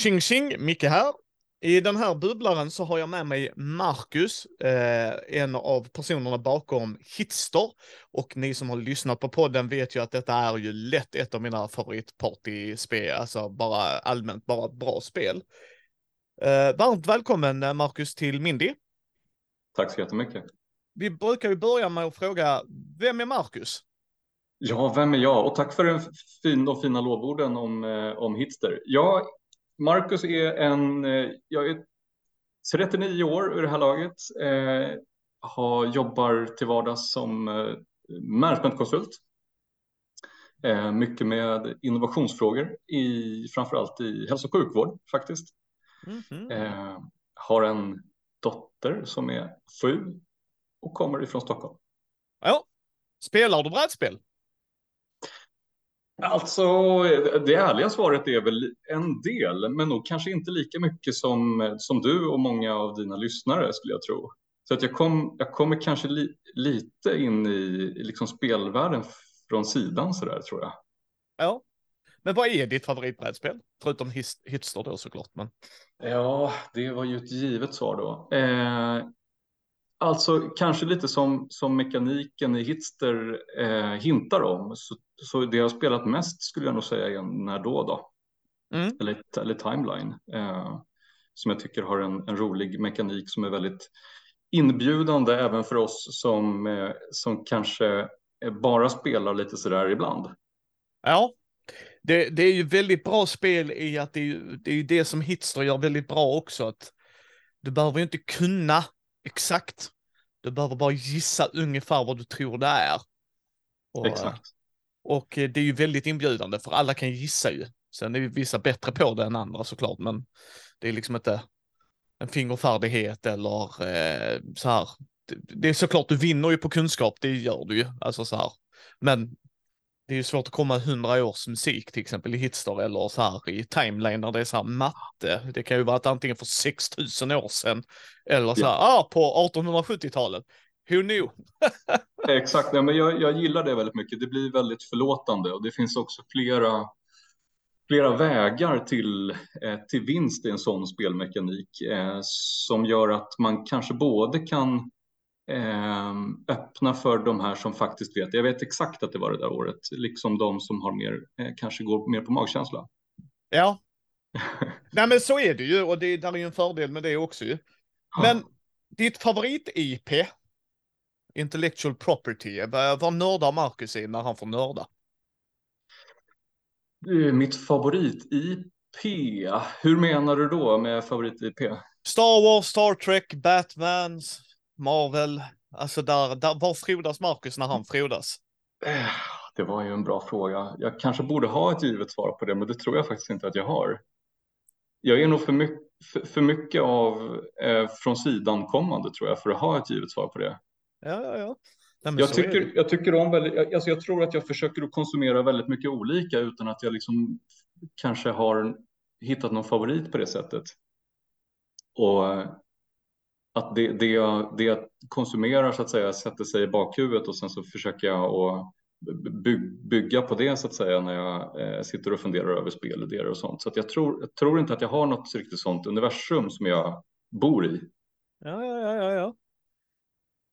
Tjing tjing, Micke här. I den här bubblaren så har jag med mig Marcus, eh, en av personerna bakom Hitster. Och ni som har lyssnat på podden vet ju att detta är ju lätt ett av mina favoritpartyspel, alltså bara allmänt bara bra spel. Eh, varmt välkommen eh, Marcus till Mindy. Tack så jättemycket. Vi brukar ju börja med att fråga, vem är Marcus? Ja, vem är jag? Och tack för den fin, de fina lovorden om, eh, om Hitster. Jag Marcus är en, eh, jag är 39 år i det här laget, eh, har, jobbar till vardags som eh, managementkonsult. Eh, mycket med innovationsfrågor, i, framförallt i hälso och sjukvård faktiskt. Mm -hmm. eh, har en dotter som är sju och kommer ifrån Stockholm. Ja, spelar du brädspel? Alltså, det ärliga svaret är väl en del, men nog kanske inte lika mycket som, som du och många av dina lyssnare skulle jag tro. Så att jag, kom, jag kommer kanske li, lite in i, i liksom spelvärlden från sidan sådär tror jag. Ja, men vad är ditt favoritbrädspel? Förutom Hitster då såklart. Men... Ja, det var ju ett givet svar då. Eh, Alltså kanske lite som, som mekaniken i Hitster eh, hintar om. Så, så det jag har spelat mest skulle jag nog säga är När då då. Mm. Eller, eller Timeline. Eh, som jag tycker har en, en rolig mekanik som är väldigt inbjudande även för oss som, eh, som kanske bara spelar lite sådär ibland. Ja, det, det är ju väldigt bra spel i att det är, det är ju det som Hitster gör väldigt bra också. Att du behöver ju inte kunna exakt. Du behöver bara gissa ungefär vad du tror det är. Och, Exakt. Och eh, det är ju väldigt inbjudande för alla kan gissa ju. Sen är vissa bättre på det än andra såklart, men det är liksom inte en fingerfärdighet eller eh, så här. Det, det är såklart, du vinner ju på kunskap, det gör du ju, alltså så här. Men det är ju svårt att komma hundra års musik till exempel i Hitster eller så här i timeline när det är så här matte. Det kan ju vara att antingen för 6000 år sedan eller så här, ja. ah, på 1870-talet. Who knew? Exakt, ja, men jag, jag gillar det väldigt mycket. Det blir väldigt förlåtande och det finns också flera, flera vägar till, eh, till vinst i en sån spelmekanik eh, som gör att man kanske både kan öppna för de här som faktiskt vet. Jag vet exakt att det var det där året, liksom de som har mer, eh, kanske går mer på magkänsla. Ja. Nej men så är det ju och det där är ju en fördel med det också ju. Men ja. ditt favorit-IP, Intellectual Property, vad nördar Marcus i när han får nörda? Mitt favorit-IP, hur menar du då med favorit-IP? Star Wars, Star Trek, Batmans, Marvel, alltså där, där, var frodas Marcus när han frodas? Eh, det var ju en bra fråga. Jag kanske borde ha ett givet svar på det, men det tror jag faktiskt inte att jag har. Jag är nog för mycket, för, för mycket av eh, från sidan kommande tror jag för att ha ett givet svar på det. Ja, ja, ja. Nej, jag, tycker, jag tycker om väldigt, alltså jag tror att jag försöker att konsumera väldigt mycket olika utan att jag liksom kanske har hittat någon favorit på det sättet. Och att det, det, jag, det jag konsumerar så att säga sätter sig i bakhuvudet och sen så försöker jag att bygga på det så att säga när jag eh, sitter och funderar över spelidéer och sånt. Så att jag, tror, jag tror inte att jag har något riktigt sånt universum som jag bor i. Ja, ja, ja, ja. ja.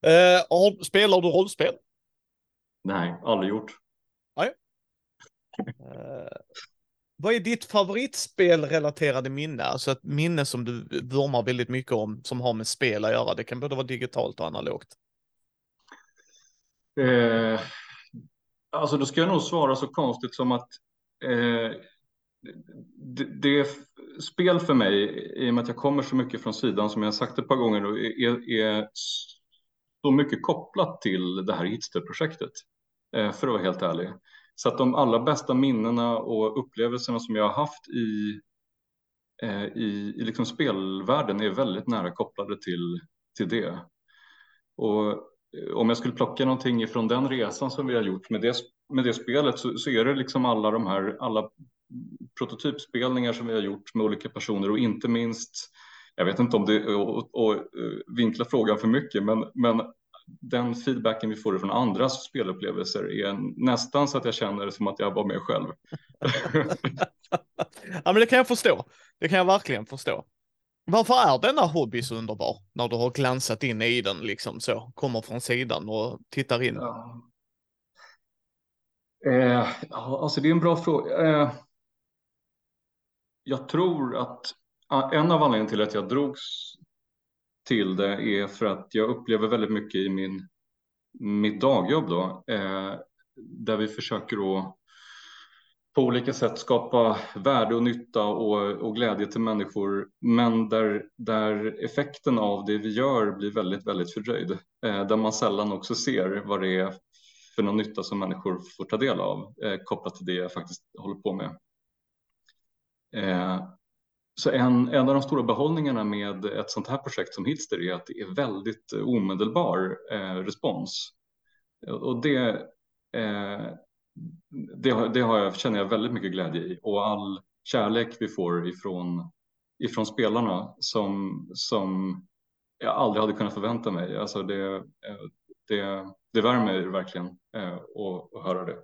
Eh, spelar du rollspel? Nej, aldrig gjort. Nej. eh, vad är ditt favoritspelrelaterade minne? Alltså ett minne som du vurmar väldigt mycket om som har med spel att göra. Det kan både vara digitalt och analogt. Eh, alltså då ska jag nog svara så konstigt som att eh, det, det, är spel för mig, i och med att jag kommer så mycket från sidan som jag sagt ett par gånger, då, är, är så mycket kopplat till det här hitsterprojektet. Eh, för att vara helt ärlig. Så att de allra bästa minnena och upplevelserna som jag har haft i, eh, i, i liksom spelvärlden är väldigt nära kopplade till, till det. Och eh, om jag skulle plocka någonting ifrån den resan som vi har gjort med det, med det spelet så, så är det liksom alla de här alla prototypspelningar som vi har gjort med olika personer och inte minst jag vet inte om det är att eh, vinkla frågan för mycket, men, men den feedbacken vi får från andras spelupplevelser är nästan så att jag känner det som att jag var med själv. Ja, men det kan jag förstå. Det kan jag verkligen förstå. Varför är denna hobby så underbar? När du har glansat in i den liksom så, kommer från sidan och tittar in. Ja. Eh, alltså det är en bra fråga. Eh, jag tror att en av anledningarna till att jag drogs till det är för att jag upplever väldigt mycket i min, mitt dagjobb då, eh, där vi försöker att på olika sätt skapa värde och nytta och, och glädje till människor, men där, där effekten av det vi gör blir väldigt, väldigt fördröjd. Eh, där man sällan också ser vad det är för någon nytta som människor får ta del av eh, kopplat till det jag faktiskt håller på med. Eh, så en, en av de stora behållningarna med ett sånt här projekt som Hitster är att det är väldigt eh, omedelbar eh, respons. Och det, eh, det, det har jag, känner jag väldigt mycket glädje i och all kärlek vi får ifrån, ifrån spelarna som, som jag aldrig hade kunnat förvänta mig. Alltså det, eh, det, det värmer verkligen eh, att, att höra det.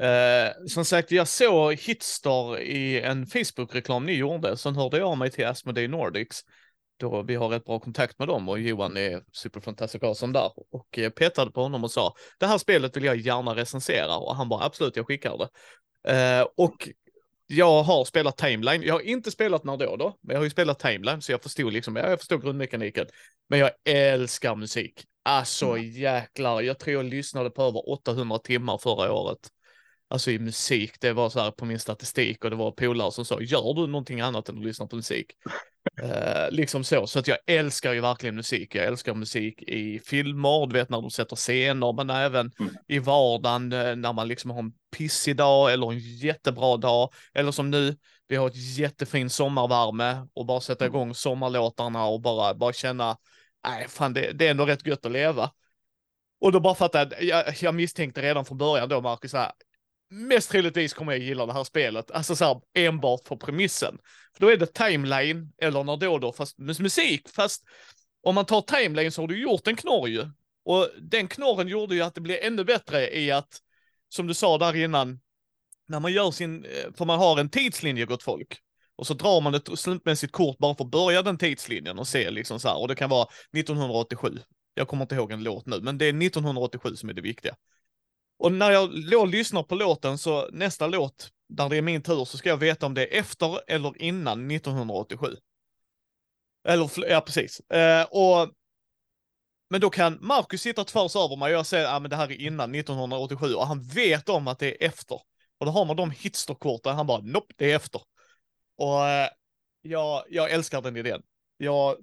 Eh, som sagt, jag såg Hitstar i en Facebook-reklam ni gjorde, sen hörde jag av mig till Asmodee Nordics, då vi har rätt bra kontakt med dem och Johan är superfantastisk som där och eh, petade på honom och sa det här spelet vill jag gärna recensera och han bara absolut, jag skickar det. Eh, och jag har spelat Timeline. Jag har inte spelat när då då, men jag har ju spelat Timeline så jag förstod liksom, jag förstår grundmekaniken. Men jag älskar musik. Alltså mm. jäklar, jag tror jag lyssnade på över 800 timmar förra året alltså i musik, det var så här på min statistik och det var polare som sa, gör du någonting annat än att lyssna på musik? uh, liksom så, så att jag älskar ju verkligen musik. Jag älskar musik i filmer, du vet när de sätter scener, men även mm. i vardagen uh, när man liksom har en pissig dag eller en jättebra dag, eller som nu, vi har ett jättefin sommarvärme och bara sätta mm. igång sommarlåtarna och bara, bara känna, nej fan det, det är ändå rätt gött att leva. Och då bara fattade jag, jag, jag misstänkte redan från början då, Marcus, här, mest troligtvis kommer jag gilla det här spelet, alltså så här, enbart för premissen. För då är det timeline, eller när då då, fast musik, fast om man tar timeline så har du gjort en knorr ju. Och den knorren gjorde ju att det blev ännu bättre i att, som du sa där innan, när man gör sin, eh, för man har en tidslinje gott folk. Och så drar man ett slumpmässigt kort bara för att börja den tidslinjen och se liksom så här, och det kan vara 1987. Jag kommer inte ihåg en låt nu, men det är 1987 som är det viktiga. Och när jag och lyssnar på låten så nästa låt, där det är min tur, så ska jag veta om det är efter eller innan 1987. Eller, ja precis. Eh, och, men då kan Marcus sitta tvärs över mig och jag säger att ah, det här är innan 1987 och han vet om att det är efter. Och då har man de hitsterkorten, han bara nope, det är efter. Och eh, jag, jag älskar den idén. Jag...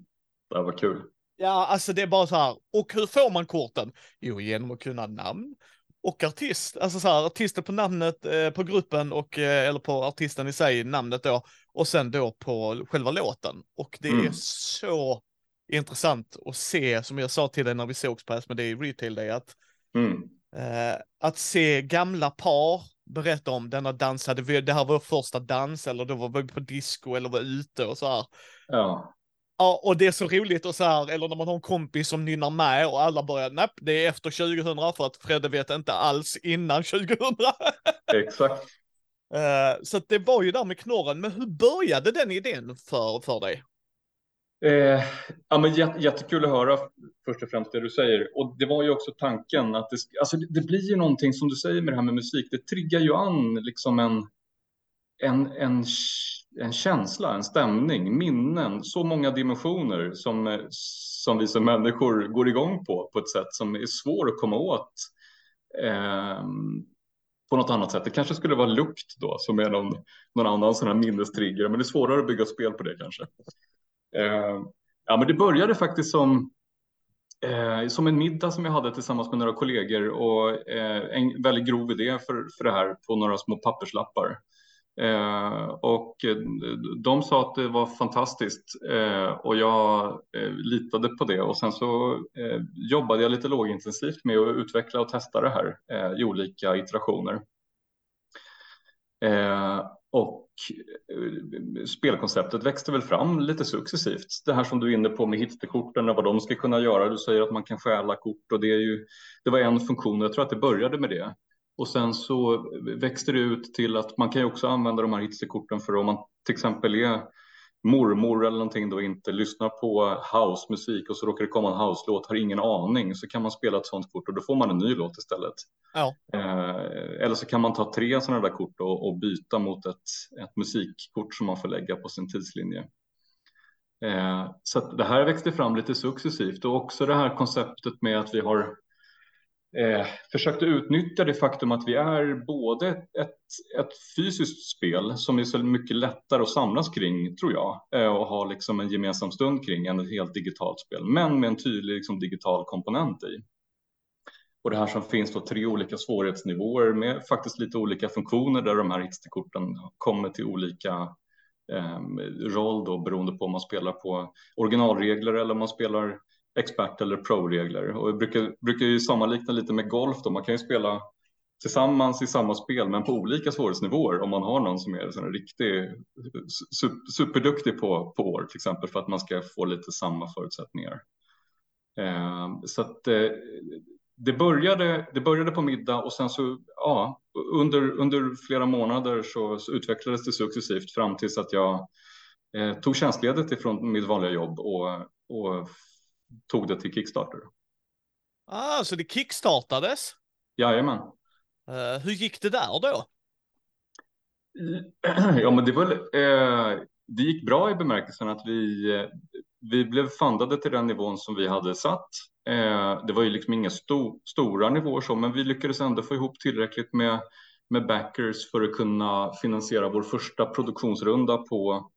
Det var kul. Ja, alltså det är bara så här. Och hur får man korten? Jo, genom att kunna namn och artist, alltså så här, artisten på namnet eh, på gruppen och, eh, eller på artisten i sig, namnet då, och sen då på själva låten. Och det mm. är så intressant att se, som jag sa till dig när vi sågs på det i Retail Day, att, mm. eh, att se gamla par berätta om denna dansade, det här var vår första dans, eller då var vi på disco eller var ute och så här. Ja. Ja, och det är så roligt och så här, eller när man har en kompis som nynnar med och alla börjar, nej, det är efter 2000 för att Fredde vet inte alls innan 2000. Exakt. Uh, så det var ju där med knorren, men hur började den idén för, för dig? Eh, ja, men jätte, jättekul att höra först och främst det du säger. Och det var ju också tanken att det, alltså det blir ju någonting som du säger med det här med musik. Det triggar ju an liksom en, en, en en känsla, en stämning, minnen, så många dimensioner som, som vi som människor går igång på, på ett sätt som är svår att komma åt eh, på något annat sätt. Det kanske skulle vara lukt då, som är någon, någon annan sån här minnestrigger, men det är svårare att bygga spel på det kanske. Eh, ja, men det började faktiskt som Eh, som en middag som jag hade tillsammans med några kollegor och eh, en väldigt grov idé för, för det här på några små papperslappar. Eh, och eh, de sa att det var fantastiskt eh, och jag eh, litade på det och sen så eh, jobbade jag lite lågintensivt med att utveckla och testa det här eh, i olika iterationer. Eh, och eh, spelkonceptet växte väl fram lite successivt. Det här som du är inne på med hittekorten och vad de ska kunna göra. Du säger att man kan stjäla kort och det är ju, det var en funktion. Jag tror att det började med det. Och sen så växte det ut till att man kan ju också använda de här hitsterkorten för om man till exempel är mormor eller någonting då inte lyssnar på housemusik och så råkar det komma en house-låt, har ingen aning, så kan man spela ett sånt kort och då får man en ny låt istället. Ja. Eh, eller så kan man ta tre sådana där kort och, och byta mot ett, ett musikkort som man får lägga på sin tidslinje. Eh, så det här växte fram lite successivt och också det här konceptet med att vi har eh, försökte utnyttja det faktum att vi är både ett, ett fysiskt spel som är så mycket lättare att samlas kring, tror jag, eh, och ha liksom en gemensam stund kring än ett helt digitalt spel, men med en tydlig liksom, digital komponent i. Och det här som finns då tre olika svårighetsnivåer med faktiskt lite olika funktioner där de här XT-korten kommer till olika eh, roll då beroende på om man spelar på originalregler eller om man spelar expert eller pro-regler. Och jag brukar, brukar ju sammanlikna lite med golf då. Man kan ju spela tillsammans i samma spel men på olika svårighetsnivåer om man har någon som är en riktig superduktig på, på år till exempel för att man ska få lite samma förutsättningar. Eh, så att eh, det började, det började på middag och sen så ja, under, under flera månader så, så utvecklades det successivt fram tills att jag eh, tog tjänstledigt ifrån mitt vanliga jobb och, och tog det till Kickstarter. Ah, så det kickstartades? Jajamän. Uh, hur gick det där då? Ja, men det var eh, det gick bra i bemärkelsen att vi, eh, vi blev fundade till den nivån som vi hade satt. Eh, det var ju liksom inga sto, stora nivåer så, men vi lyckades ändå få ihop tillräckligt med, med backers för att kunna finansiera vår första produktionsrunda på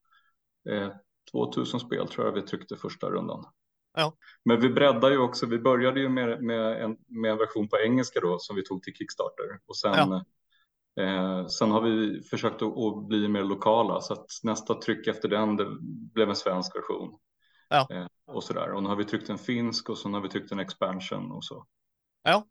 eh, 2000 spel tror jag vi tryckte första rundan. Ja. Men vi breddar ju också. Vi började ju med, med, en, med en version på engelska då som vi tog till Kickstarter och sen ja. Eh, sen har vi försökt att, att, bli mer lokala så att nästa tryck efter den det blev en svensk version. Ja. Eh, och så där. Och nu har vi tryckt en finsk och så har vi tryckt en expansion och så. Ja,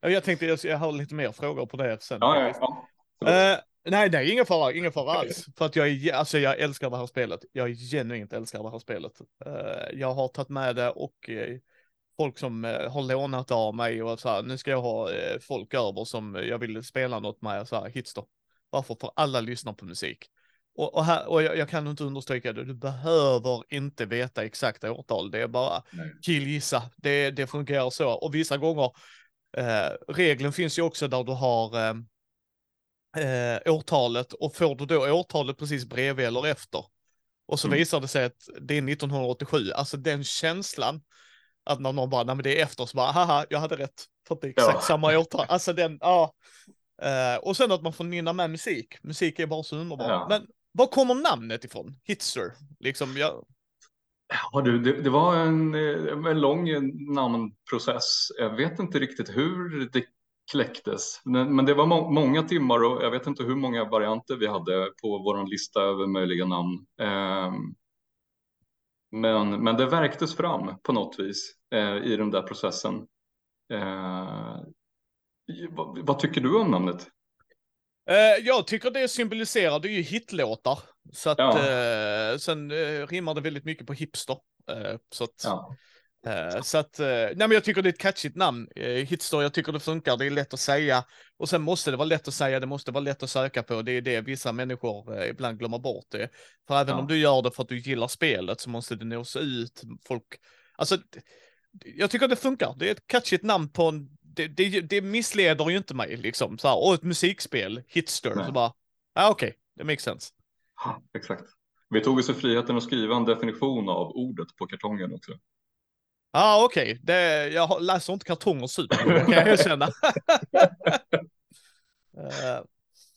jag tänkte jag har lite mer frågor på det sen. Ja, ja, ja. Nej, nej, ingen fara, ingen fara alls. För att jag, är, alltså, jag älskar det här spelet. Jag genuint älskar det här spelet. Uh, jag har tagit med det och uh, folk som har lånat av mig och så här, nu ska jag ha folk över som jag vill spela något med, så här, hits då. Varför? För alla lyssnar på musik. Och, och, här, och jag, jag, kan inte understryka det, du behöver inte veta exakta årtal, det är bara killgissa, det, det fungerar så. Och vissa gånger, eh, regeln finns ju också där du har eh, eh, årtalet och får du då årtalet precis bredvid eller efter och så mm. visar det sig att det är 1987, alltså den känslan att när någon bara, nej men det är efter, så bara, haha, jag hade rätt, för det är exakt ja. samma årtal, alltså den, ja. Uh, och sen att man får nynna med musik, musik är bara så underbart. Ja. Men var kommer namnet ifrån? Hitster? Liksom, jag... Ja, du, det, det var en, en lång namnprocess. Jag vet inte riktigt hur det kläcktes, men, det var må många timmar och jag vet inte hur många varianter vi hade på vår lista över möjliga namn. Eh, men, men det verktes fram på något vis eh, i den där processen. Eh, vad, vad tycker du om namnet? Uh, jag tycker det symboliserar, det är ju hitlåtar. Så att, ja. uh, sen uh, rimmar det väldigt mycket på hipster. så att, ja. Så att, nej men jag tycker det är ett catchigt namn. Hitster, jag tycker det funkar, det är lätt att säga. Och sen måste det vara lätt att säga, det måste vara lätt att söka på. Det är det vissa människor ibland glömmer bort det. För även ja. om du gör det för att du gillar spelet så måste det nås ut. Folk, alltså, jag tycker det funkar. Det är ett catchigt namn på en det, det, det missleder ju inte mig liksom. Så här, och ett musikspel, Hitster, Nej. så bara, ja ah, okej, okay, det makes sense. Ja, exakt. Vi tog oss friheten att skriva en definition av ordet på kartongen också. Ja, ah, okej. Okay. Jag läser inte kartonger super, kan jag erkänna. uh,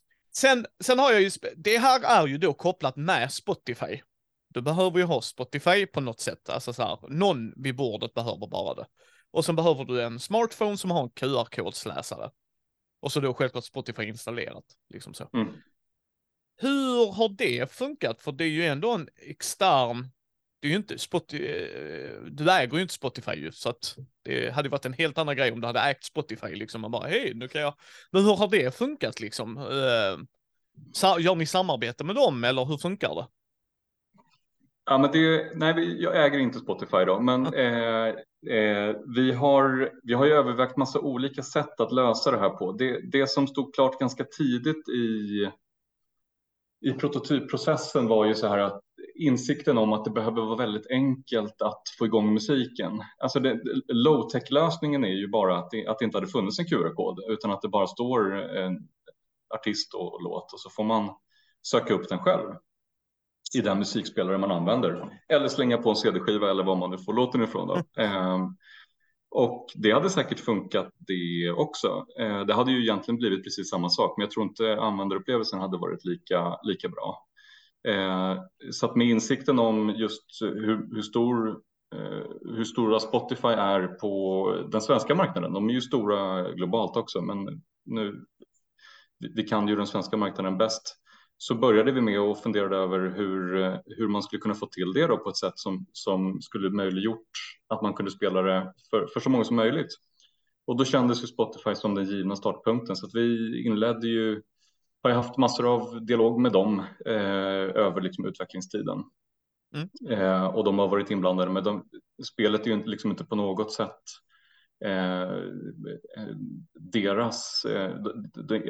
sen, sen har jag ju, det här är ju då kopplat med Spotify. Du behöver ju ha Spotify på något sätt, alltså så här, någon vid bordet behöver bara det. Och sen behöver du en smartphone som har en QR-kodsläsare. Och så då självklart Spotify installerat. Liksom så. Mm. Hur har det funkat? För det är ju ändå en extern, det är ju inte Spotify, eh, du äger ju inte Spotify ju, så att det hade varit en helt annan grej om du hade ägt Spotify liksom. Man bara, hej, nu kan jag, men hur har det funkat liksom? Uh, gör ni samarbete med dem eller hur funkar det? Ja, men det, nej, jag äger inte Spotify då, men eh, eh, vi, har, vi har ju övervägt massa olika sätt att lösa det här på. Det, det som stod klart ganska tidigt i, i prototypprocessen var ju så här att insikten om att det behöver vara väldigt enkelt att få igång musiken. Alltså low tech lösningen är ju bara att det, att det inte hade funnits en QR-kod utan att det bara står en artist och låt och så får man söka upp den själv i den musikspelare man använder eller slänga på en CD-skiva eller vad man nu får låten ifrån. Då. Eh, och det hade säkert funkat det också. Eh, det hade ju egentligen blivit precis samma sak, men jag tror inte användarupplevelsen hade varit lika, lika bra. Eh, så att med insikten om just hur, hur stor eh, hur stora Spotify är på den svenska marknaden. De är ju stora globalt också, men nu vi kan ju den svenska marknaden bäst så började vi med att fundera över hur, hur man skulle kunna få till det då på ett sätt som, som skulle möjliggjort att man kunde spela det för, för så många som möjligt. Och då kändes ju Spotify som den givna startpunkten så att vi inledde ju, har jag haft massor av dialog med dem eh, över liksom utvecklingstiden. Mm. Eh, och de har varit inblandade med dem. Spelet är ju liksom inte på något sätt eh, deras, eh,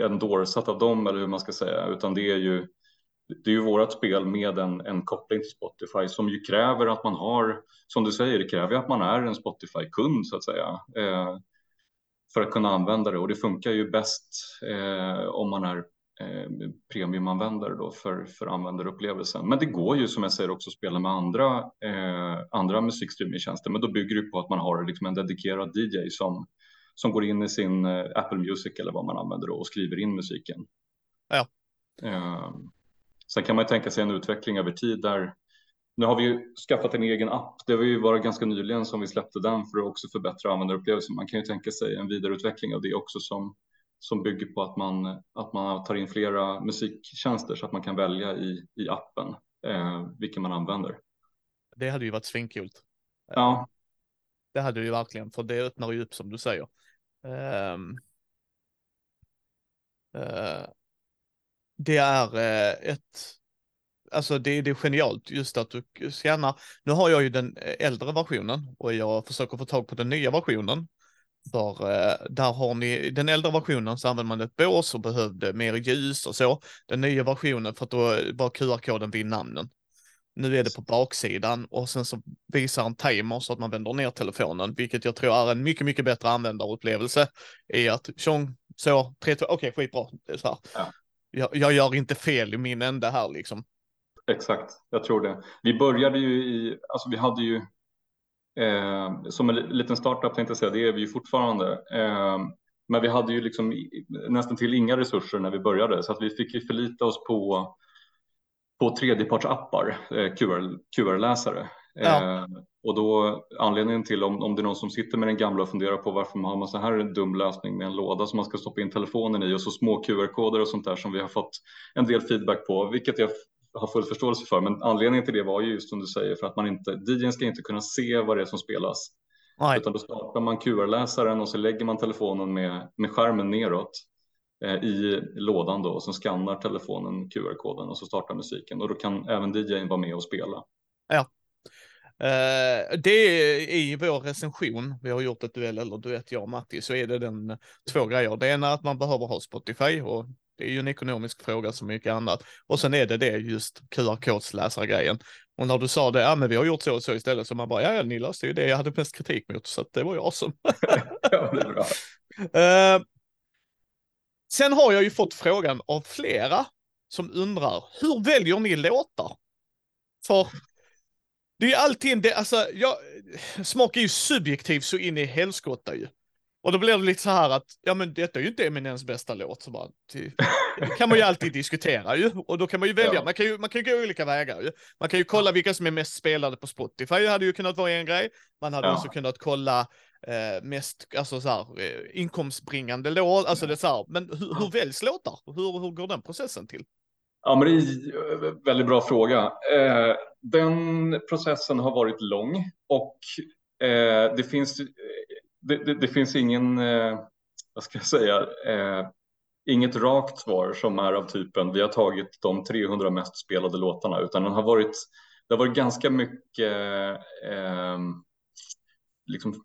endorsat av dem eller hur man ska säga, utan det är ju det är ju vårt spel med en, en koppling till Spotify som ju kräver att man har, som du säger, det kräver att man är en Spotify-kund så att säga. Eh, för att kunna använda det och det funkar ju bäst eh, om man är premiumanvändare då för, för användarupplevelsen. Men det går ju som jag säger också att spela med andra, eh, andra musikstreamingtjänster, men då bygger det på att man har liksom en dedikerad DJ som, som går in i sin eh, Apple Music eller vad man använder då och skriver in musiken. Ja. Eh, sen kan man tänka sig en utveckling över tid där nu har vi ju skaffat en egen app. Det var ju bara ganska nyligen som vi släppte den för att också förbättra användarupplevelsen. Man kan ju tänka sig en vidareutveckling av det också som som bygger på att man, att man tar in flera musiktjänster så att man kan välja i, i appen eh, vilken man använder. Det hade ju varit svincoolt. Ja. Det hade ju verkligen, för det öppnar ju upp som du säger. Um, uh, det är uh, ett, alltså det, det är genialt just att du scannar. Nu har jag ju den äldre versionen och jag försöker få tag på den nya versionen. För eh, där har ni, den äldre versionen så använde man ett bås och behövde mer ljus och så. Den nya versionen för att då var QR-koden vid namnen. Nu är det på baksidan och sen så visar en timer så att man vänder ner telefonen, vilket jag tror är en mycket, mycket bättre användarupplevelse. I att tjong, så, tre, två, okej, okay, skitbra. Så här. Ja. Jag, jag gör inte fel i min ände här liksom. Exakt, jag tror det. Vi började ju i, alltså vi hade ju Eh, som en liten startup tänkte jag säga, det är vi ju fortfarande. Eh, men vi hade ju liksom nästan till inga resurser när vi började så att vi fick ju förlita oss på på tredjepartsappar, eh, QR, QR-läsare. Ja. Eh, och då anledningen till om, om det är någon som sitter med den gamla och funderar på varför man har man så här en dum lösning med en låda som man ska stoppa in telefonen i och så små QR-koder och sånt där som vi har fått en del feedback på, vilket jag har full förståelse för. Men anledningen till det var ju just som du säger för att man inte, DJn ska inte kunna se vad det är som spelas. Nej. Utan då startar man QR-läsaren och så lägger man telefonen med, med skärmen neråt eh, i lådan då och så skannar telefonen QR-koden och så startar musiken och då kan även DJn vara med och spela. Ja. Uh, det är i vår recension, vi har gjort ett duell eller duett jag och Matti, så är det den två grejer. Det ena är att man behöver ha Spotify och det är ju en ekonomisk fråga som mycket annat. Och sen är det det just QR-kodsläsargrejen. Och när du sa det, ja men vi har gjort så och så istället, så man bara, ja, ja ni löste ju det jag hade mest kritik mot, så det var ju awesome. ja, det är bra. Uh, sen har jag ju fått frågan av flera som undrar, hur väljer ni låtar? För det är ju alltid, det, alltså, jag, smak är ju subjektiv så in i helskotta ju. Och då blir det lite så här att, ja men detta är ju inte Eminens bästa låt. Så bara, det kan man ju alltid diskutera ju. Och då kan man ju välja, ja. man, kan ju, man kan ju gå olika vägar ju. Man kan ju kolla vilka som är mest spelade på Spotify, det hade ju kunnat vara en grej. Man hade ja. också kunnat kolla eh, mest, alltså så här, eh, inkomstbringande låt, alltså det är så här, men hur, hur väljs låtar? Hur, hur går den processen till? Ja, men det är en väldigt bra fråga. Eh, den processen har varit lång och eh, det finns det, det, det, finns ingen, eh, vad ska jag säga, eh, inget rakt svar som är av typen vi har tagit de 300 mest spelade låtarna utan den har varit det har varit ganska mycket eh, liksom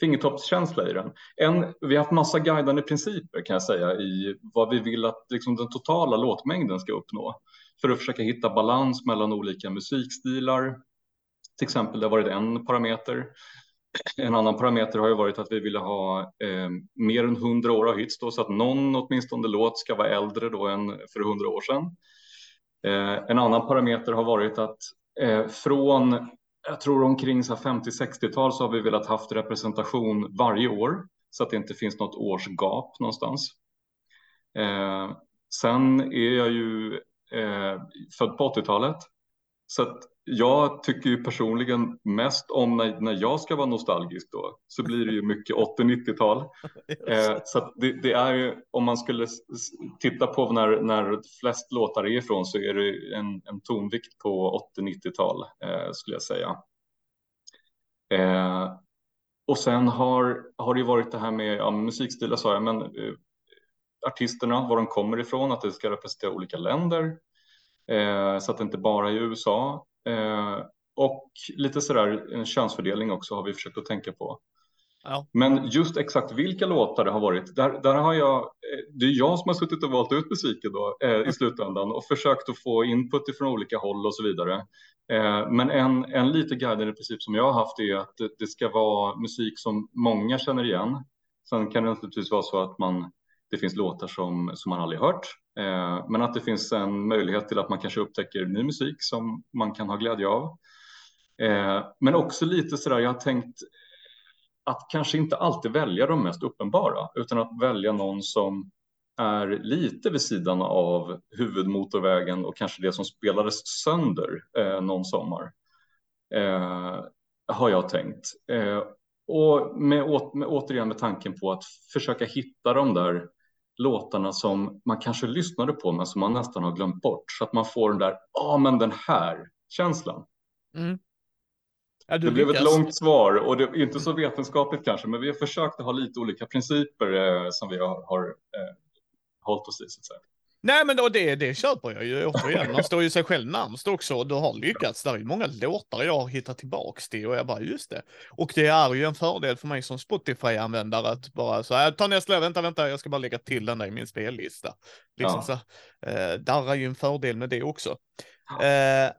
fingertoppskänsla i den. En, vi har haft massa guidande principer kan jag säga i vad vi vill att liksom, den totala låtmängden ska uppnå för att försöka hitta balans mellan olika musikstilar. Till exempel, det har varit en parameter. En annan parameter har ju varit att vi ville ha eh, mer än hundra år av hits då, så att någon åtminstone låt ska vara äldre då än för hundra år sedan. Eh, en annan parameter har varit att eh, från, jag tror omkring 50-60-tal så har vi velat haft representation varje år så att det inte finns något årsgap någonstans. Eh, sen är jag ju eh, född på 80-talet så att jag tycker ju personligen mest om när, när jag ska vara nostalgisk då så blir det ju mycket 80-90-tal. Eh, så det, det, är ju om man skulle titta på när, när flest låtar är ifrån så är det en, en tonvikt på 80-90-tal eh, skulle jag säga. Eh, och sen har, har det ju varit det här med ja, musikstilar sa jag, men eh, artisterna, var de kommer ifrån, att det ska representera olika länder. Eh, så att det inte bara är USA. Eh, och lite sådär en könsfördelning också har vi försökt att tänka på. Ja. Men just exakt vilka låtar det har varit, där, där har jag, eh, det är jag som har suttit och valt ut musiken då eh, i slutändan och försökt att få input från olika håll och så vidare. Eh, men en, en lite guidande princip som jag har haft är att det, det, ska vara musik som många känner igen. Sen kan det naturligtvis vara så att man, det finns låtar som, som man aldrig hört Eh, men att det finns en möjlighet till att man kanske upptäcker ny musik som man kan ha glädje av. Eh, men också lite sådär, jag har tänkt att kanske inte alltid välja de mest uppenbara utan att välja någon som är lite vid sidan av huvudmotorvägen och kanske det som spelades sönder eh, någon sommar. Eh, har jag tänkt. Eh, och med, med, återigen med tanken på att försöka hitta de där låtarna som man kanske lyssnade på men som man nästan har glömt bort så att man får den där, ja ah, men den här känslan. Mm. Ja, det blev ett långt svar och det är inte så vetenskapligt kanske, men vi har försökt att ha lite olika principer eh, som vi har, har eh, hållit oss i. Så att säga. Nej, men då det, det köper jag ju återigen. Man står ju sig själv närmst också och du har lyckats. Där är många låtar jag har hittat tillbaks till och jag bara just det. Och det är ju en fördel för mig som Spotify-användare att bara så här, ta nästa, vänta, vänta, jag ska bara lägga till den där i min spellista. Liksom ja. så, eh, där är ju en fördel med det också. Eh,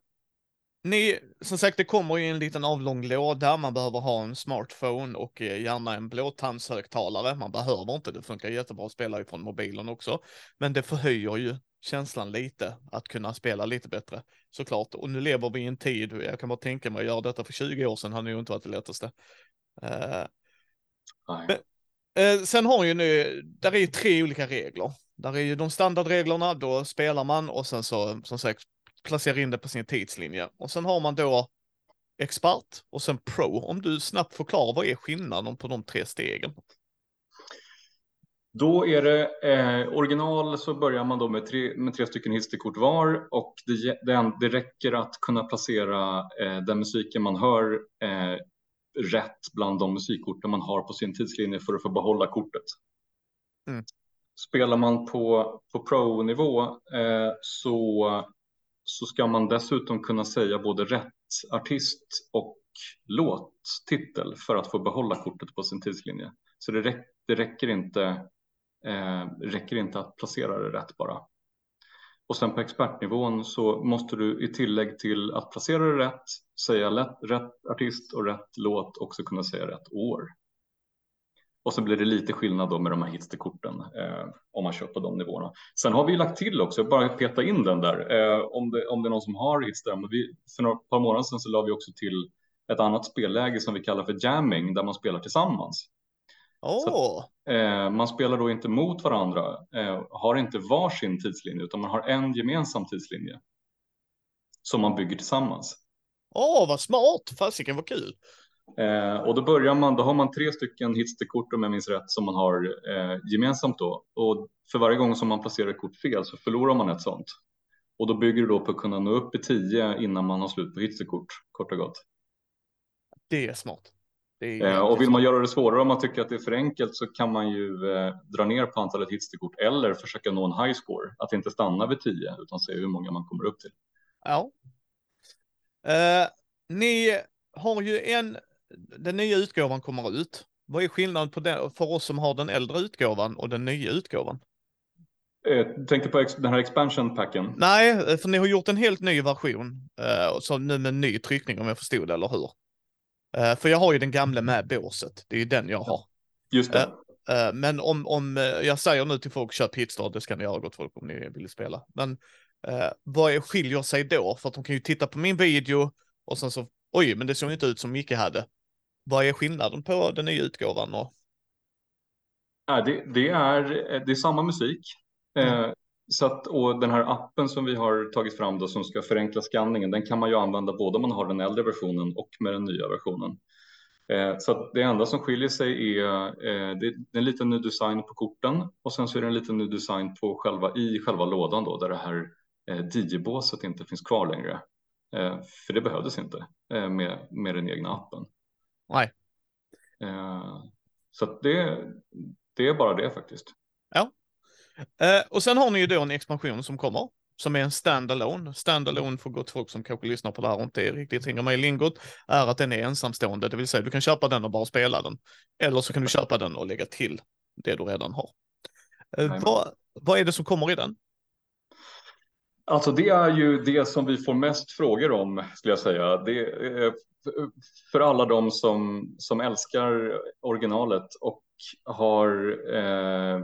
ni, som sagt, det kommer ju en liten avlång låda. Man behöver ha en smartphone och eh, gärna en blåtandshögtalare. Man behöver inte, det funkar jättebra att spela ifrån mobilen också. Men det förhöjer ju känslan lite att kunna spela lite bättre såklart. Och nu lever vi i en tid, jag kan bara tänka mig att göra detta för 20 år sedan hade ju inte varit det lättaste. Uh, men, uh, sen har ju nu, där är ju tre olika regler. Där är ju de standardreglerna, då spelar man och sen så som sagt placera in det på sin tidslinje. Och sen har man då expert och sen pro. Om du snabbt förklarar vad är skillnaden på de tre stegen? Då är det eh, original så börjar man då med tre, med tre stycken histekort var och det, det, det räcker att kunna placera eh, den musiken man hör eh, rätt bland de musikkorten man har på sin tidslinje för att få behålla kortet. Mm. Spelar man på, på pro-nivå eh, så så ska man dessutom kunna säga både rätt artist och låttitel för att få behålla kortet på sin tidslinje. Så det, räck, det räcker, inte, eh, räcker inte att placera det rätt bara. Och sen på expertnivån så måste du i tillägg till att placera det rätt, säga lätt, rätt artist och rätt låt också kunna säga rätt år. Och så blir det lite skillnad då med de här hitsterkorten eh, om man kör på de nivåerna. Sen har vi lagt till också, bara peta in den där eh, om, det, om det är någon som har hits där. Men vi, för några par månader sedan så la vi också till ett annat spelläge som vi kallar för jamming där man spelar tillsammans. Oh. Så, eh, man spelar då inte mot varandra, eh, har inte varsin tidslinje utan man har en gemensam tidslinje som man bygger tillsammans. Åh, oh, vad smart! Fasiken, vad kul! Eh, och då börjar man, då har man tre stycken hitsterkort om jag minns rätt som man har eh, gemensamt då. Och för varje gång som man placerar ett kort fel så förlorar man ett sånt. Och då bygger du då på att kunna nå upp i tio innan man har slut på hitsterkort, kort och gott. Det är smart. Det är eh, och vill man göra det svårare om man tycker att det är för enkelt så kan man ju eh, dra ner på antalet hitsterkort eller försöka nå en high score. Att inte stanna vid tio utan se hur många man kommer upp till. Ja, Uh, ni har ju en, den nya utgåvan kommer ut. Vad är skillnaden på den, för oss som har den äldre utgåvan och den nya utgåvan? Eh, tänkte på den här expansion packen? Nej, för ni har gjort en helt ny version. Uh, så nu med ny tryckning om jag förstod det, eller hur? För jag har ju den gamla med båset. Det är ju den jag har. Just det. Men om, om jag säger nu till folk, köp Hitstar, det ska ni göra gott folk om ni vill spela. Men vad är, skiljer sig då? För att de kan ju titta på min video och sen så, oj, men det såg inte ut som Micke hade. Vad är skillnaden på den nya utgåvan? Och... Ja, det, det, är, det är samma musik. Mm. Eh, så att, och den här appen som vi har tagit fram då, som ska förenkla skanningen, den kan man ju använda både om man har den äldre versionen och med den nya versionen. Eh, så det enda som skiljer sig är, eh, det är en liten ny design på korten och sen så är det en liten ny design på själva, i själva lådan då, där det här eh, DJ-båset inte finns kvar längre. Eh, för det behövdes inte eh, med, med den egna appen. Nej. Eh, så det, det är bara det faktiskt. Ja. Eh, och sen har ni ju då en expansion som kommer, som är en standalone. Standalone för gott folk som kanske lyssnar på det här och inte riktigt hänger med i lingot, är att den är ensamstående, det vill säga du kan köpa den och bara spela den. Eller så kan du köpa den och lägga till det du redan har. Eh, vad, vad är det som kommer i den? Alltså det är ju det som vi får mest frågor om skulle jag säga. Det, för alla de som, som älskar originalet och har, eh,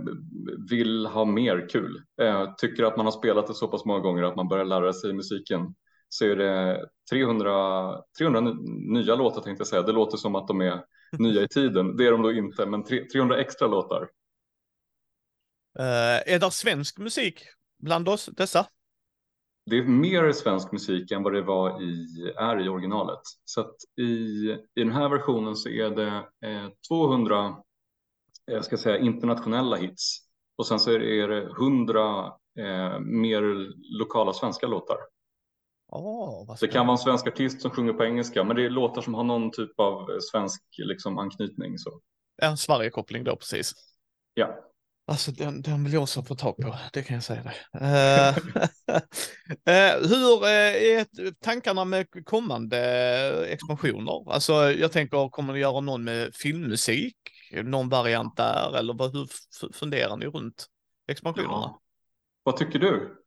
vill ha mer kul. Eh, tycker att man har spelat det så pass många gånger att man börjar lära sig musiken. Så är det 300, 300 nya låtar tänkte jag säga. Det låter som att de är nya i tiden. Det är de då inte, men 300 extra låtar. Uh, är det svensk musik bland oss, dessa? Det är mer svensk musik än vad det var i, är i originalet. Så att i, i den här versionen så är det eh, 200 jag ska säga, internationella hits och sen så är det 100 eh, mer lokala svenska låtar. Oh, det kan vara en svensk artist som sjunger på engelska, men det är låtar som har någon typ av svensk liksom, anknytning. Så. En Sverige-koppling då precis. Ja. Alltså den, den vill jag också få tag på, det kan jag säga dig. uh, uh, hur uh, är tankarna med kommande expansioner? Alltså jag tänker, kommer ni göra någon med filmmusik? Någon variant där eller vad, hur funderar ni runt expansionerna? Ja. Vad tycker du?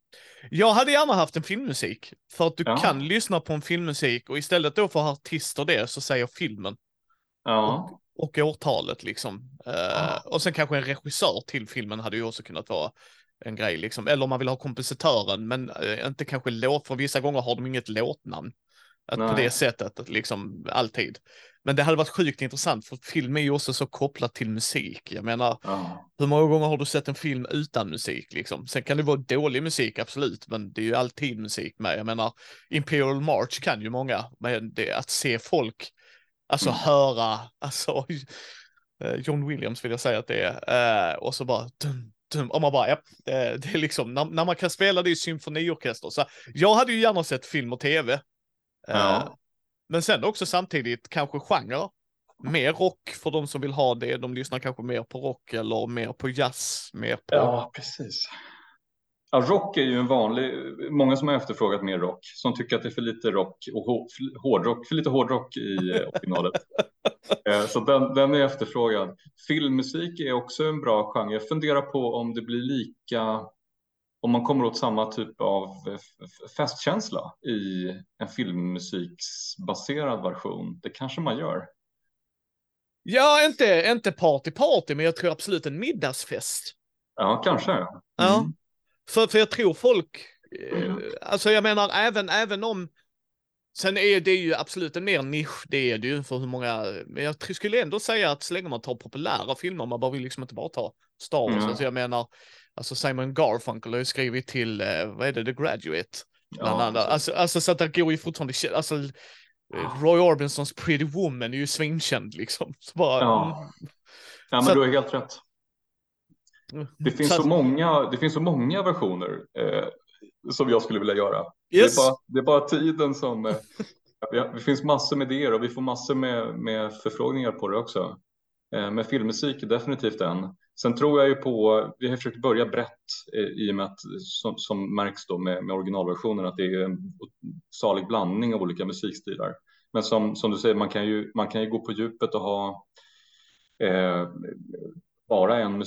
Jag hade gärna haft en filmmusik för att du ja. kan lyssna på en filmmusik och istället då för artister det så säger filmen. Ja och årtalet liksom. Uh, och sen kanske en regissör till filmen hade ju också kunnat vara en grej liksom. Eller om man vill ha kompositören, men uh, inte kanske låt, för vissa gånger har de inget låtnamn. Att på det sättet, liksom alltid. Men det hade varit sjukt intressant, för film är ju också så kopplat till musik. Jag menar, ja. hur många gånger har du sett en film utan musik liksom? Sen kan det vara dålig musik, absolut, men det är ju alltid musik med. Jag menar, Imperial March kan ju många, men det, att se folk Alltså mm. höra, alltså eh, John Williams vill jag säga att det är. Eh, och så bara dum, dum, och man bara, ja, det, det är liksom, när, när, man kan spela det i symfoniorkester. Så jag hade ju gärna sett film och tv. Eh, ja. Men sen också samtidigt kanske genre. Mer rock för de som vill ha det. De lyssnar kanske mer på rock eller mer på jazz. Mer på... Ja, precis. Ja, rock är ju en vanlig, många som har efterfrågat mer rock, som tycker att det är för lite rock och hårdrock, för lite hårdrock i eh, originalet. Eh, så den, den är efterfrågad. Filmmusik är också en bra genre. Jag funderar på om det blir lika, om man kommer åt samma typ av festkänsla i en filmmusiksbaserad version. Det kanske man gör. Ja, inte, inte party party, men jag tror absolut en middagsfest. Ja, kanske. Mm. Ja. För, för jag tror folk, eh, alltså jag menar även, även om, sen är det ju absolut en mer nisch, det är det ju för hur många, men jag skulle ändå säga att så länge man tar populära filmer, man bara vill liksom inte bara ta Star Wars, mm. alltså jag menar, alltså Simon Garfunkel har ju skrivit till, eh, vad är det, The Graduate, bland ja, annat. Alltså, alltså så att det går ju fortfarande, alltså eh, Roy Orbisons Pretty Woman är ju svinkänd liksom. Så bara, ja. Mm. ja, men så du har helt rätt. Det finns så, många, det finns så många versioner eh, som jag skulle vilja göra. Yes. Det, är bara, det är bara tiden som... Eh, det finns massor med idéer och vi får massor med, med förfrågningar på det också. Eh, med filmmusik är definitivt en. Sen tror jag ju på, vi har försökt börja brett eh, i och med att som, som märks då med, med originalversionen att det är salig blandning av olika musikstilar. Men som, som du säger, man kan, ju, man kan ju gå på djupet och ha eh, bara en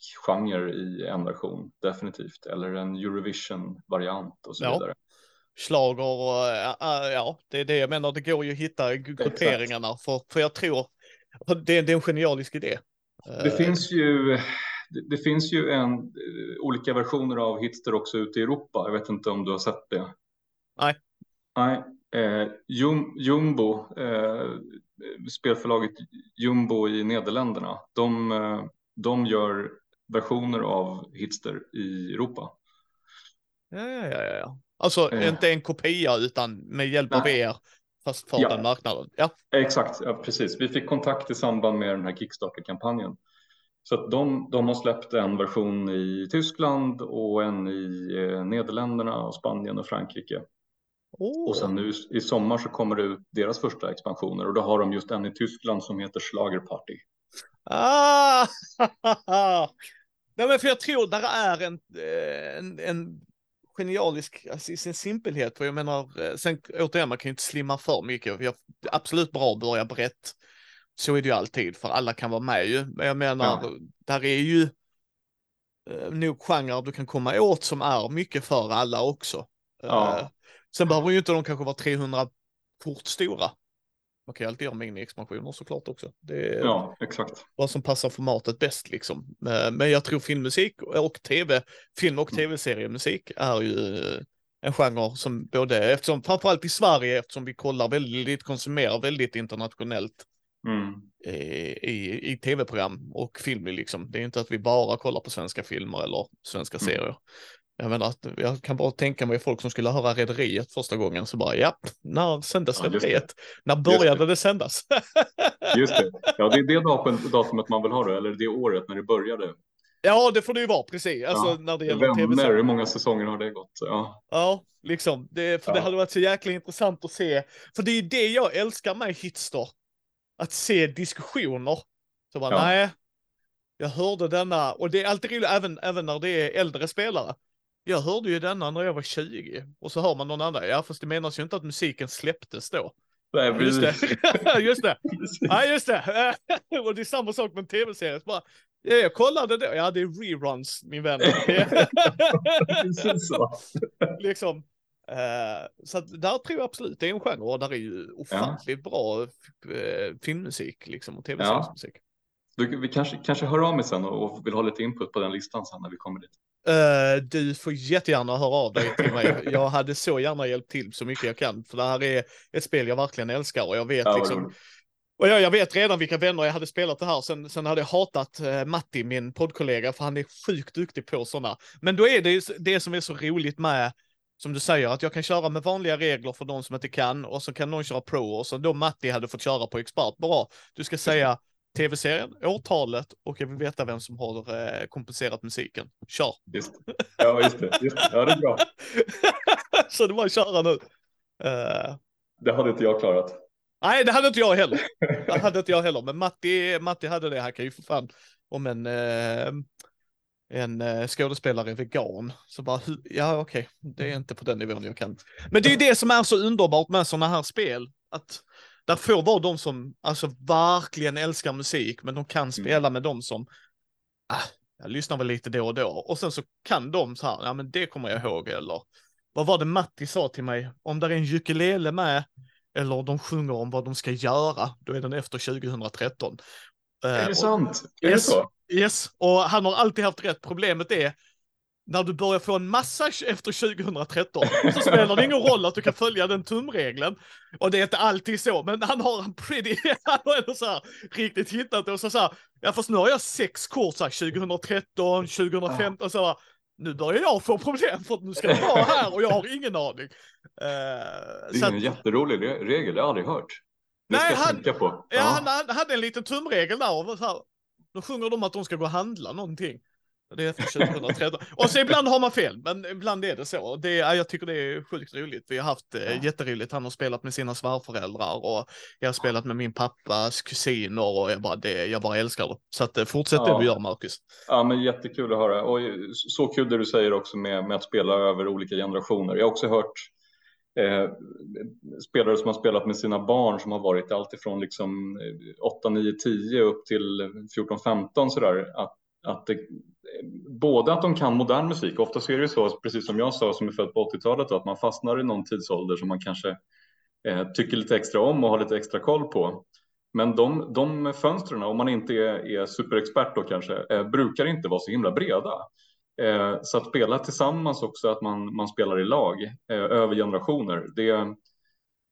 musikgenre i en version, definitivt, eller en Eurovision-variant och så Ja. vidare. Schlager och äh, ja, det är det jag menar. Det går ju att hitta grupperingarna för, för jag tror det, det är en genialisk idé. Det Eh, finns ju, det, det finns ju en, olika versioner av Hitster också ute i Europa. Jag vet inte om du har sett det? Nej. Nej. Eh, Jum, Jumbo, eh, spelförlaget Jumbo i Nederländerna, de, de gör versioner av Hitster i Europa. Ja, ja, ja, ja. Alltså Eh. inte en kopia utan med hjälp av er. Fast för Ja. den marknaden. Ja, Exakt, ja, precis. Vi fick kontakt i samband med den här Kickstarter-kampanjen. Så att de, de har släppt en version i Tyskland och en i eh, Nederländerna och Spanien och Frankrike. Åh. Och sen nu i sommar så kommer det ut deras första expansioner och då har de just en i Tyskland som heter Schlagerparty. Ah! Nej, men för jag tror där är en, eh, en, en genialisk, alltså i sin simpelhet, för jag menar, eh, sen återigen, man kan ju inte slimma för mycket. Jag, absolut bra att börja brett. Så är det ju alltid, för alla kan vara med ju. Men jag menar, Ja. där är ju eh, nog genrer du kan komma åt som är mycket för alla också. Ja. Eh, sen behöver ju inte de kanske vara 300 fort stora. Man kan ju alltid göra mini-expansioner såklart också. Det är, Ja, exakt. vad som passar formatet bäst liksom. Eh, Men jag tror filmmusik och tv, film och tv-seriemusik är ju eh, en genre som både, eftersom framförallt i Sverige, eftersom vi kollar väldigt, konsumerar väldigt internationellt Mm. eh, i, i tv-program och film liksom. Det är inte att vi bara kollar på svenska filmer eller svenska Mm. serier. Jag menar att jag kan bara tänka mig folk som skulle höra Rederiet första gången så bara ja, när sändes Ja, just det. Rederiet? När Just började det. det sändas? Just det. Ja, det är det datum, datumet man vill ha då, eller det året när det började. ja, det får det ju vara precis. Alltså Ja, när det gäller Vänner, tv-serier. hur många säsonger har det gått? Ja, Ja, liksom. Det, för det Ja. hade varit så jäkla intressant att se. För det är det jag älskar med Hitster. Att se diskussioner. Så bara, Ja. nej. Jag hörde denna, och det är alltid roligt, även, även när det är äldre spelare. Jag hörde ju denna när jag var 20. Och så hör man någon annan, ja fast det menas ju inte att musiken släpptes då. Nej, Ja, Just det, precis. just det. Precis. Ja, just det. Och det är samma sak med en tv-serie. Bara, ja, jag kollade då, ja det är reruns min vän. Precis så. liksom. Eh, så att där tror jag absolut det är en genre och där är ju ofantligt bra eh, filmmusik liksom och tv-seriesmusik. Du, vi kanske, kanske hör av mig sen och, och vill ha lite input på den listan sen när vi kommer dit. Eh, du får jättegärna höra av dig till mig. Jag hade så gärna hjälpt till så mycket jag kan för det här är ett spel jag verkligen älskar och jag vet Ja, liksom. Och jag, jag vet redan vilka vänner jag hade spelat det här. Sen, sen hade jag hatat eh, Matti, min poddkollega, för han är sjukt duktig på sådana. Men då är det det som är så roligt med, som du säger, att jag kan köra med vanliga regler för de som inte kan och så kan någon köra pro och så då Matti hade fått köra på expert. Bra, du ska säga tv-serien, årtalet och jag vill veta vem som har eh, kompenserat musiken. Kör! Just. Ja, just det. Just det. Ja, det är bra. så det var att köra nu. Eh, Det hade inte jag klarat. Nej, det hade inte jag heller. Det hade inte jag heller, men Matti, Matti hade det. Han kan ju för fan, om en, eh, en eh, skådespelare är vegan, så bara, ja okej, det är inte på den nivån jag kan. Men det är ju det som är så underbart med sådana här spel, att där får vara de som alltså verkligen älskar musik, men de kan spela med de som, ah, jag lyssnar väl lite då och då, och sen så kan de så här, ja men det kommer jag ihåg, eller vad var det Matti sa till mig, om där är en ukulele med, eller de sjunger om vad de ska göra, då är den efter 2013. Eh, Är det och- sant? Är det så? Yes, och han har alltid haft rätt. Problemet är när du börjar få en massa efter 2013 så spelar det ingen roll att du kan följa den tumregeln. Och det är inte alltid så, men han har en pretty, han har ändå så här riktigt hittat det och så, så här, ja fast nu har jag sex kort så här 2013, 2015, så här, nu börjar jag få problem för att nu ska det vara här och jag har ingen aning. Eh, Det är att- en jätterolig re- regel, det har jag aldrig hört. Det Nej, jag han-. Ja, han, han hade en liten tumregel där. Och så här, då sjunger de att de ska gå och handla någonting. Det är efter 2013. och så ibland har man fel, men ibland är det så. Det, ja, jag tycker det är sjukt roligt. Vi har haft eh, jätteroligt. Han har spelat med sina svärföräldrar och jag har spelat med min pappas kusiner och jag bara, det, jag bara älskar det. Så att, eh, fortsätt det Ja. du gör, Marcus. Ja, men jättekul att höra. Och så kul det du säger också med, med att spela över olika generationer. Jag har också hört eh, spelare som har spelat med sina barn som har varit alltifrån liksom 8, 9, 10 upp till 14, 15 sådär. Att, att det, både att de kan modern musik, ofta så är det ju så, precis som jag sa som är född på 80-talet, att man fastnar i någon tidsålder som man kanske eh, tycker lite extra om och har lite extra koll på. Men de, de fönstren, om man inte är, är superexpert då kanske, eh, brukar inte vara så himla breda. Eh, så att spela tillsammans också, att man, man spelar i lag eh, över generationer, det,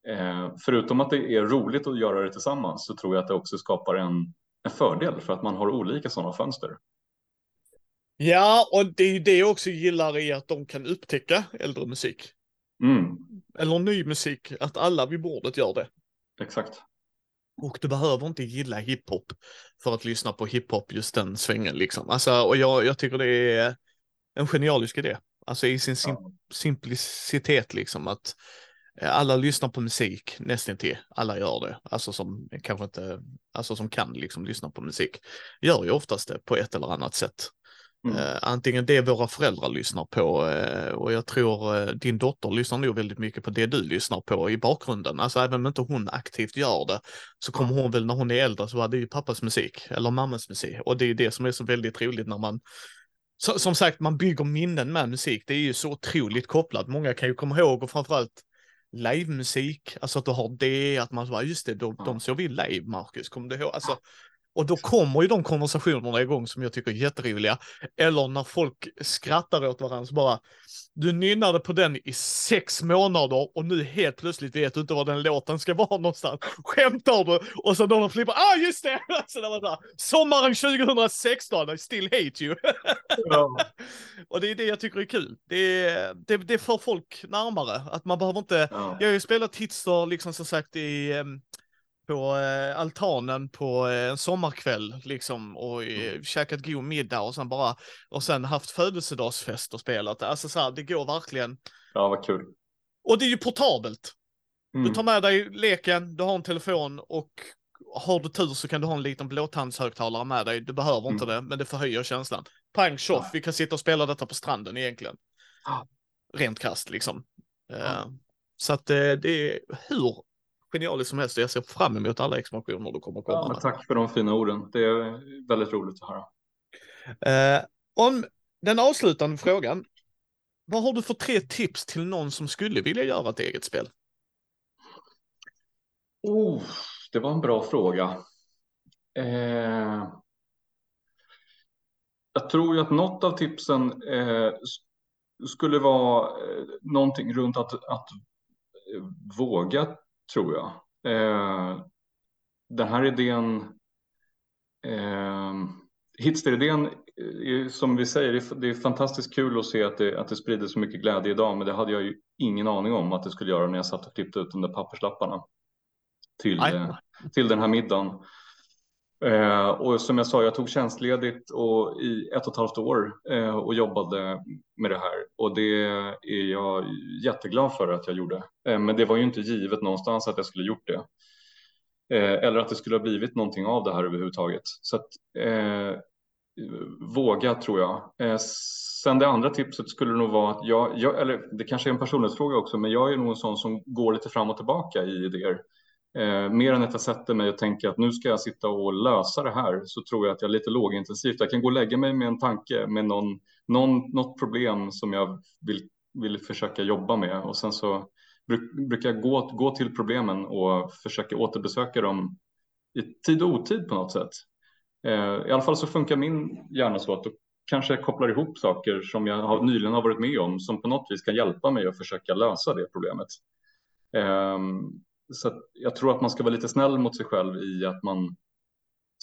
eh, förutom att det är roligt att göra det tillsammans så tror jag att det också skapar en, en fördel för att man har olika sådana fönster. Ja, och det är ju det jag också gillar i att de kan upptäcka äldre musik. Mm. Eller ny musik, att alla vid bordet gör det. Exakt. Och du behöver inte gilla hiphop för att lyssna på hiphop just den svängen liksom. Alltså, och jag, jag tycker det är en genialisk idé. Alltså i sin sim Ja. simplicitet liksom att eh, alla lyssnar på musik nästan till. Alla gör det. Alltså som kanske inte, alltså som kan liksom lyssna på musik. Gör ju oftast det på ett eller annat sätt. Mm. Eh, antingen det våra föräldrar lyssnar på eh, och jag tror eh, din dotter lyssnar nog väldigt mycket på det du lyssnar på i bakgrunden. Alltså även om inte hon aktivt gör det så kommer hon väl när hon är äldre så var det ju pappas musik eller mammas musik och det är det som är så väldigt roligt när man så, som sagt, man bygger minnen med musik. Det är ju så otroligt kopplat. Många kan ju komma ihåg och framförallt livemusik, alltså att du har det, att man bara, just det, de, Ja. de såg vi live, Marcus, kommer du ihåg? Alltså, och då kommer ju de konversationerna igång som jag tycker är jätteroliga. Eller när folk skrattar åt varandra så bara, du nynnade på den i sex månader och nu helt plötsligt vet du inte var den låten ska vara någonstans. Skämtar du? Och så då de flippar, ah just det! Så det var så här, Sommaren 2016, I still hate you. Ja. och det är det jag tycker är kul. Det, är- det, det får folk närmare, att man behöver inte Ja. jag har ju spelat hitster liksom som sagt i, på eh, altanen på eh, en sommarkväll liksom och eh, käkat god middag och sen bara och sen haft födelsedagsfest och spelat. Alltså så här, det går verkligen. ja, vad kul. Och det är ju portabelt. Du Mm. tar med dig leken, du har en telefon och har du tur så kan du ha en liten blåtandshögtalare med dig. Du behöver inte det, men det förhöjer känslan. Pang tjoff, Ja. vi kan sitta och spela detta på stranden egentligen. Ja. Rent krasst liksom. Eh, Ja. Så att eh, det är hur genialiskt som helst och jag ser fram emot alla expansioner du kommer komma Ja, med. tack för de fina orden. Det är väldigt roligt att höra. Eh, om den avslutande frågan. Vad har du för tre tips till någon som skulle vilja göra ett eget spel? Oh, det var en bra fråga. Eh, jag tror ju att något av tipsen eh, skulle vara eh, någonting runt att, att våga, tror jag. Eh, den här idén, eh, Hitster-idén, är, som vi säger, det är, fantastiskt kul att se att det, att det sprider så mycket glädje idag, men det hade jag ju ingen aning om att det skulle göra när jag satt och klippte ut de där papperslapparna till, eh, till den här middagen. Eh, och som jag sa, jag tog tjänstledigt och i ett och ett halvt år eh, och jobbade med det här. Och det är jag jätteglad för att jag gjorde. Eh, men det var ju inte givet någonstans att jag skulle gjort det. Eh, eller att det skulle ha blivit någonting av det här överhuvudtaget. Så att eh, våga tror jag. Eh, sen det andra tipset skulle nog vara att jag, jag, eller det kanske är en personlighetsfråga också, men jag är nog en sån som går lite fram och tillbaka i idéer. Eh, mer än att jag sätter mig och tänker att nu ska jag sitta och lösa det här så tror jag att jag är lite lågintensivt. Jag kan gå och lägga mig med en tanke med någon, någon, något problem som jag vill, vill försöka jobba med och sen så bruk, brukar jag gå, gå till problemen och försöka återbesöka dem i tid och otid på något sätt. Eh, I alla fall så funkar min hjärna så att då kanske jag kopplar ihop saker som jag har, nyligen har varit med om som på något vis kan hjälpa mig att försöka lösa det problemet. Um, så jag tror att man ska vara lite snäll mot sig själv i att man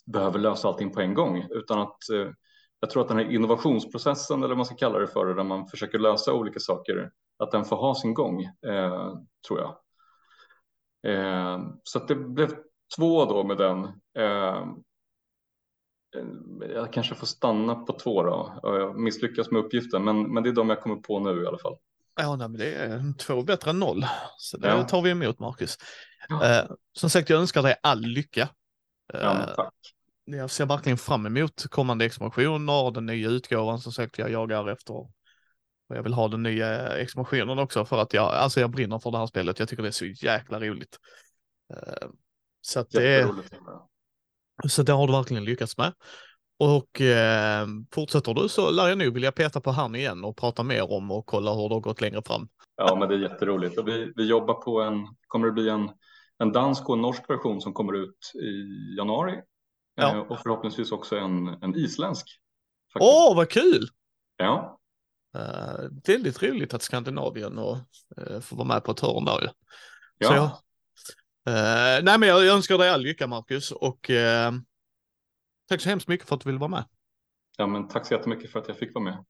behöver lösa allting på en gång utan att eh, jag tror att den här innovationsprocessen eller vad man ska kalla det för där man försöker lösa olika saker att den får ha sin gång eh, tror jag. Eh, så att det blev två då med den. Eh, jag kanske får stanna på två då. Jag misslyckas med uppgiften men, men det är de jag kommer på nu i alla fall. Ja, nej, men det är två bättre än noll. Så det Ja. tar vi emot, Marcus. Ja. Eh, som sagt, jag önskar dig all lycka. Ja, Eh, men tack. jag ser verkligen fram emot kommande expansioner, den nya utgåvan. Som sagt, jag jagar efter Och jag vill ha den nya expansionen också för att jag, alltså jag brinner för det här spelet. Jag tycker det är så jäkla roligt. Uh, så att det så det har du verkligen lyckats med. Och eh, fortsätter du så lär jag nog vilja peta på han igen och prata mer om och kolla hur det har gått längre fram. Ja, men det är jätteroligt och vi, vi jobbar på en, kommer det bli en, en dansk och en norsk version som kommer ut i januari ja. eh, och förhoppningsvis också en, en isländsk. Åh, oh, vad kul! Ja. Uh, väldigt roligt att Skandinavien och, uh, får vara med på ett hörn där ju. Ja. Så jag, uh, nej, men jag önskar dig all lycka Marcus och uh, tack så hemskt mycket för att du ville vara med. Ja, men tack så jättemycket för att jag fick vara med.